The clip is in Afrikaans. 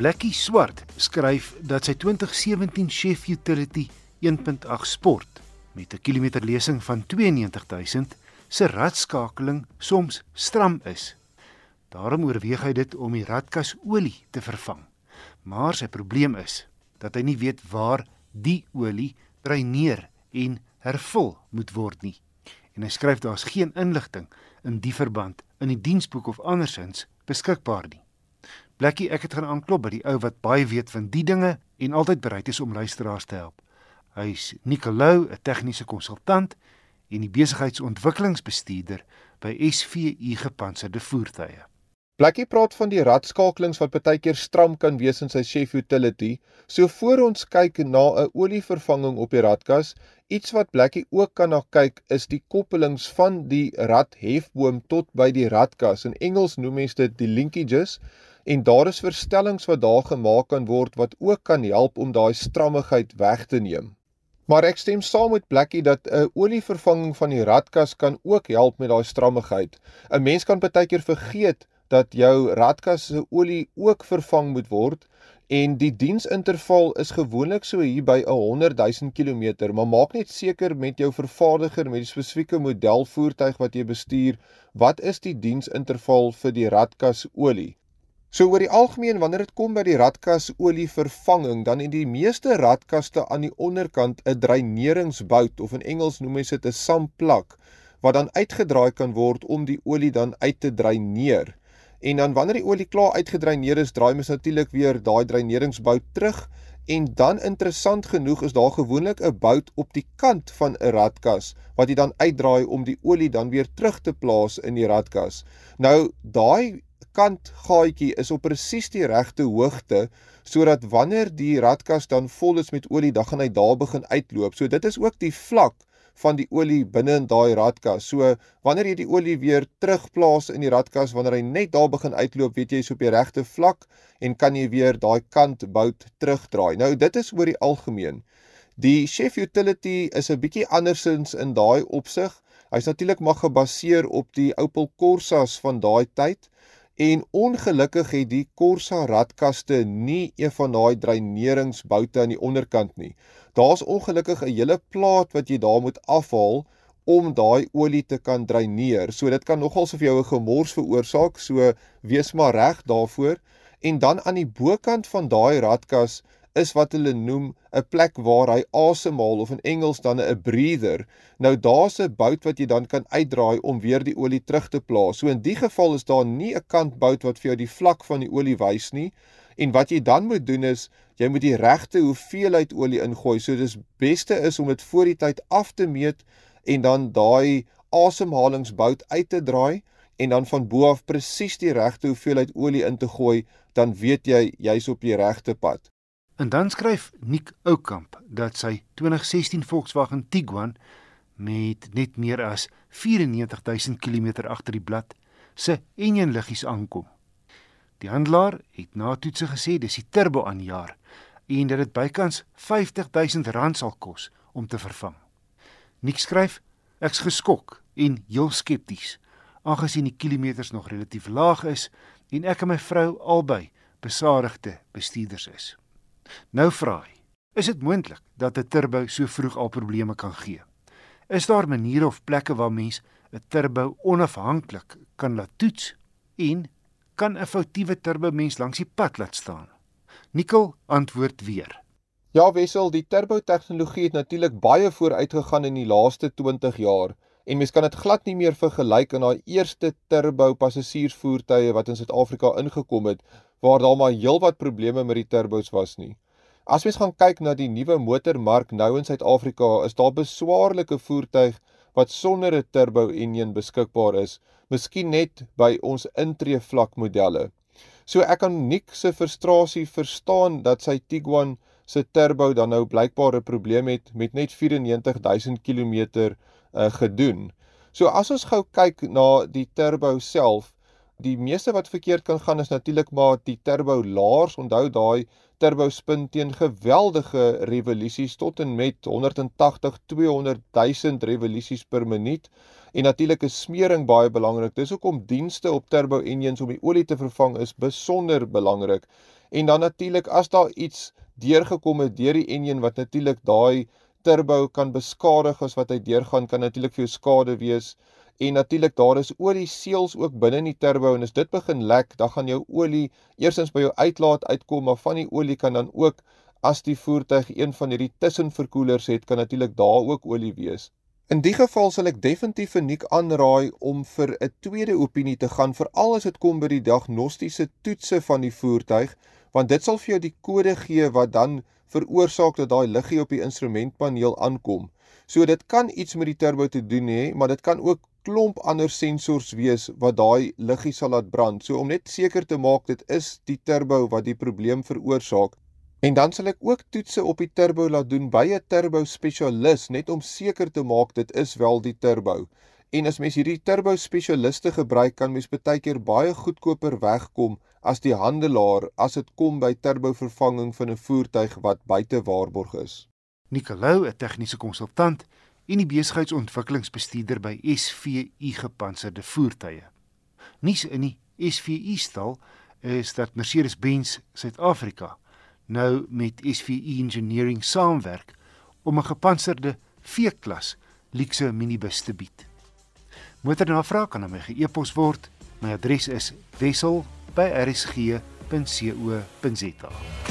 Blackie Swart skryf dat sy 2017 Chef Utility 1.8 Sport met 'n kilometerlesing van 92000 se radskakeling soms stram is. Daarom oorweeg hy dit om die radkas olie te vervang. Maar sy probleem is dat hy nie weet waar die olie dreineer en hervul moet word nie. En hy skryf daar's geen inligting in die verband in die diensboek of andersins beskikbaar nie. Blackie, ek het gaan aanklop by die ou wat baie weet van die dinge en altyd bereid is om luisteraars te help. Hy's Nicolou, 'n tegniese konsultant en die besigheidsontwikkelingsbestuurder by SVU Gepantserde Voertuie. Blackie praat van die radskakelings wat baie keer stram kan wees in sy Chef Utility. So voor ons kyk na 'n olievervanging op die radkas, iets wat Blackie ook kan na kyk is die koppelings van die radhefboom tot by die radkas. In Engels noem mense dit die linkages en daar is verstellings wat daar gemaak kan word wat ook kan help om daai strammigheid weg te neem. Maar ek stem saam met Blackie dat 'n olievervanging van die radkas kan ook help met daai strammigheid. 'n Mens kan baie keer vergeet dat jou radkas se olie ook vervang moet word en die diensinterval is gewoonlik so hier by 'n 100 000 km, maar maak net seker met jou vervaardiger met die spesifieke model voertuig wat jy bestuur, wat is die diensinterval vir die radkas olie? So oor die algemeen wanneer dit kom by die radkas olie vervanging, dan het die meeste radkaste aan die onderkant 'n dreineringsbout of in Engels noem mense dit 'n samplak wat dan uitgedraai kan word om die olie dan uit te dreineer. En dan wanneer die olie klaar uitgedreineer is, draai mens natuurlik weer daai dreineringsbout terug en dan interessant genoeg is daar gewoonlik 'n bout op die kant van 'n radkas wat jy dan uitdraai om die olie dan weer terug te plaas in die radkas. Nou daai kant gaatjie is op presies die regte hoogte sodat wanneer die radkas dan vol is met olie, dan gaan hy daar begin uitloop. So dit is ook die vlak van die olie binne in daai radkas. So wanneer jy die olie weer terugplaas in die radkas wanneer hy net daar begin uitloop, weet jy jy's op die regte vlak en kan jy weer daai kant bout terugdraai. Nou dit is oor die algemeen. Die Chef Utility is 'n bietjie andersins in daai opsig. Hy's natuurlik maar gebaseer op die Opel Corsas van daai tyd. En ongelukkig het die Corsa radkaste nie een van daai dreineringsboute aan die onderkant nie daar's ongelukkig 'n hele plaat wat jy daar moet afhaal om daai olie te kan dreineer. So dit kan nogal so vir jou 'n gemors veroorsaak. So wees maar reg daarvoor. En dan aan die bokant van daai radkas is wat hulle noem 'n plek waar hy asemhaal of in Engels dan 'n breather. Nou daar's 'n bout wat jy dan kan uitdraai om weer die olie terug te plaas. So in die geval is daar nie 'n kantbout wat vir jou die vlak van die olie wys nie. En wat jy dan moet doen is jy moet die regte hoeveelheid olie ingooi. So dis beste is om dit voor die tyd af te meet en dan daai asemhalingsbout uit te draai en dan van bo af presies die regte hoeveelheid olie in te gooi, dan weet jy jy's op die regte pad. En dan skryf Nick Oukamp dat sy 2016 Volkswagen Tiguan met net meer as 94000 km agter die blad se enjinliggies aankom. Die handelaar het na toetse gesê dis die turbo aanjaar en dat dit bykans R50000 sal kos om te vervang. Nik skryf ek's geskok en heel skepties aangesien die kilometers nog relatief laag is en ek en my vrou albei besadigde bestuurders is. Nou vra hy, is dit moontlik dat 'n turbo so vroeg al probleme kan gee? Is daar maniere of plekke waar mens 'n turbo onafhanklik kan laat toets en kan 'n foutiewe turbo mens langs die pad laat staan? Nikkel antwoord weer. Ja, Wessel, die turbo tegnologie het natuurlik baie vooruit gegaan in die laaste 20 jaar en mens kan dit glad nie meer vergelyk aan daai eerste turbo passasiersvoertuie wat in Suid-Afrika ingekom het waar daar maar heelwat probleme met die turbos was nie. As mens gaan kyk na die nuwe motormark nou in Suid-Afrika, is daar beswaarlike voertuie wat sonder 'n turbo enjin beskikbaar is, miskien net by ons intree vlak modelle. So ek kan Nick se frustrasie verstaan dat sy Tiguan se turbo dan nou blykbaar 'n probleem het met net 94000 km uh, gedoen. So as ons gou kyk na die turbo self, die meeste wat verkeerd kan gaan is natuurlik maar die turbo laars. Onthou daai turbo spin teen geweldige revolusies tot en met 180 200 000 revolusies per minuut. En natuurlik is smering baie belangrik. Dis hoekom dienste op turbo engines om die olie te vervang is besonder belangrik. En dan natuurlik as daar iets deurgekom het deur die enjin wat natuurlik daai turbo kan beskadig as wat hy deurgaan kan natuurlik vir jou skade wees. En natuurlik daar is olie seels ook binne in die turbo en as dit begin lek, dan gaan jou olie eersins by jou uitlaat uitkom, maar van die olie kan dan ook as die voertuig een van hierdie tussenverkoelers het, kan natuurlik daar ook olie wees. In die geval sal ek definitief uniek aanraai om vir 'n tweede opinie te gaan veral as dit kom by die diagnostiese toetse van die voertuig want dit sal vir jou die kode gee wat dan veroorsaak dat daai liggie op die instrumentpaneel aankom. So dit kan iets met die turbo te doen hê, maar dit kan ook klomp ander sensors wees wat daai liggie sal laat brand. So om net seker te maak dit is die turbo wat die probleem veroorsaak, En dan sal ek ook toetse op die turbo laat doen by 'n turbo spesialis net om seker te maak dit is wel die turbo. En as mens hierdie turbo spesialiste gebruik, kan mens baie keer baie goedkoper wegkom as die handelaar as dit kom by turbo vervanging van 'n voertuig wat buite waarborg is. Nicolou, 'n tegniese konsultant en die besigheidsontwikkelingsbestuurder by SVU gepantserde voertuie. Nuus in die SVU stal is dat Mercedes-Benz Suid-Afrika nou met SVE Engineering saamwerk om 'n gepantserde V-klas luukse minibus te bied. Motornavraag kan aan my ge-e-pos word. My adres is wissel@rsg.co.za.